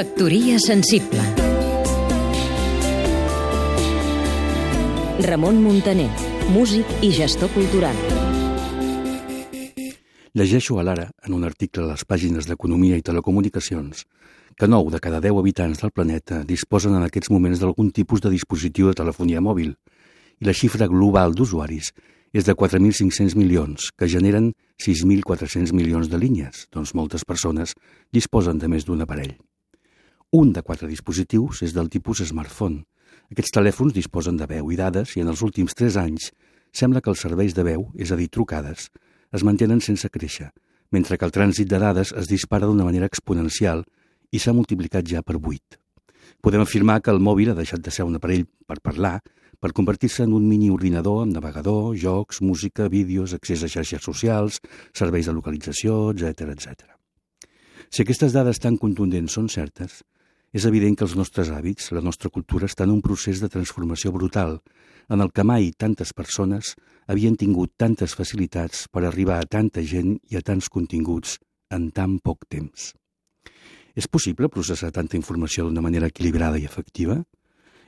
Factoria sensible Ramon Muntaner, músic i gestor cultural. Llegeixo a l'ara, en un article a les pàgines d'Economia i Telecomunicacions, que 9 de cada 10 habitants del planeta disposen en aquests moments d'algun tipus de dispositiu de telefonia mòbil, i la xifra global d'usuaris és de 4.500 milions, que generen 6.400 milions de línies, doncs moltes persones disposen de més d'un aparell. Un de quatre dispositius és del tipus smartphone. Aquests telèfons disposen de veu i dades i en els últims 3 anys sembla que els serveis de veu, és a dir, trucades, es mantenen sense créixer, mentre que el trànsit de dades es dispara d'una manera exponencial i s'ha multiplicat ja per 8. Podem afirmar que el mòbil ha deixat de ser un aparell per parlar per convertir-se en un mini-ordinador amb navegador, jocs, música, vídeos, accés a xarxes socials, serveis de localització, etc etc. Si aquestes dades tan contundents són certes, és evident que els nostres hàbits, la nostra cultura, estan en un procés de transformació brutal, en el que mai tantes persones havien tingut tantes facilitats per arribar a tanta gent i a tants continguts en tan poc temps. És possible processar tanta informació d'una manera equilibrada i efectiva?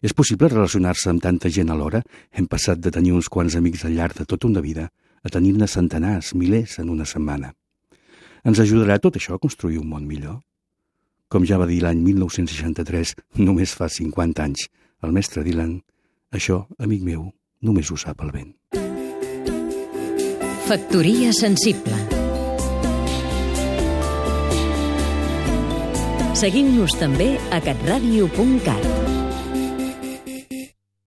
És possible relacionar-se amb tanta gent alhora? Hem passat de tenir uns quants amics al llarg de tota una vida a tenir-ne centenars, milers en una setmana. Ens ajudarà tot això a construir un món millor? Com ja va dir l'any 1963, només fa 50 anys, el mestre Dylan, això, amic meu, només ho sap el vent. Factoria sensible. Seguim-nos també a catradio.cat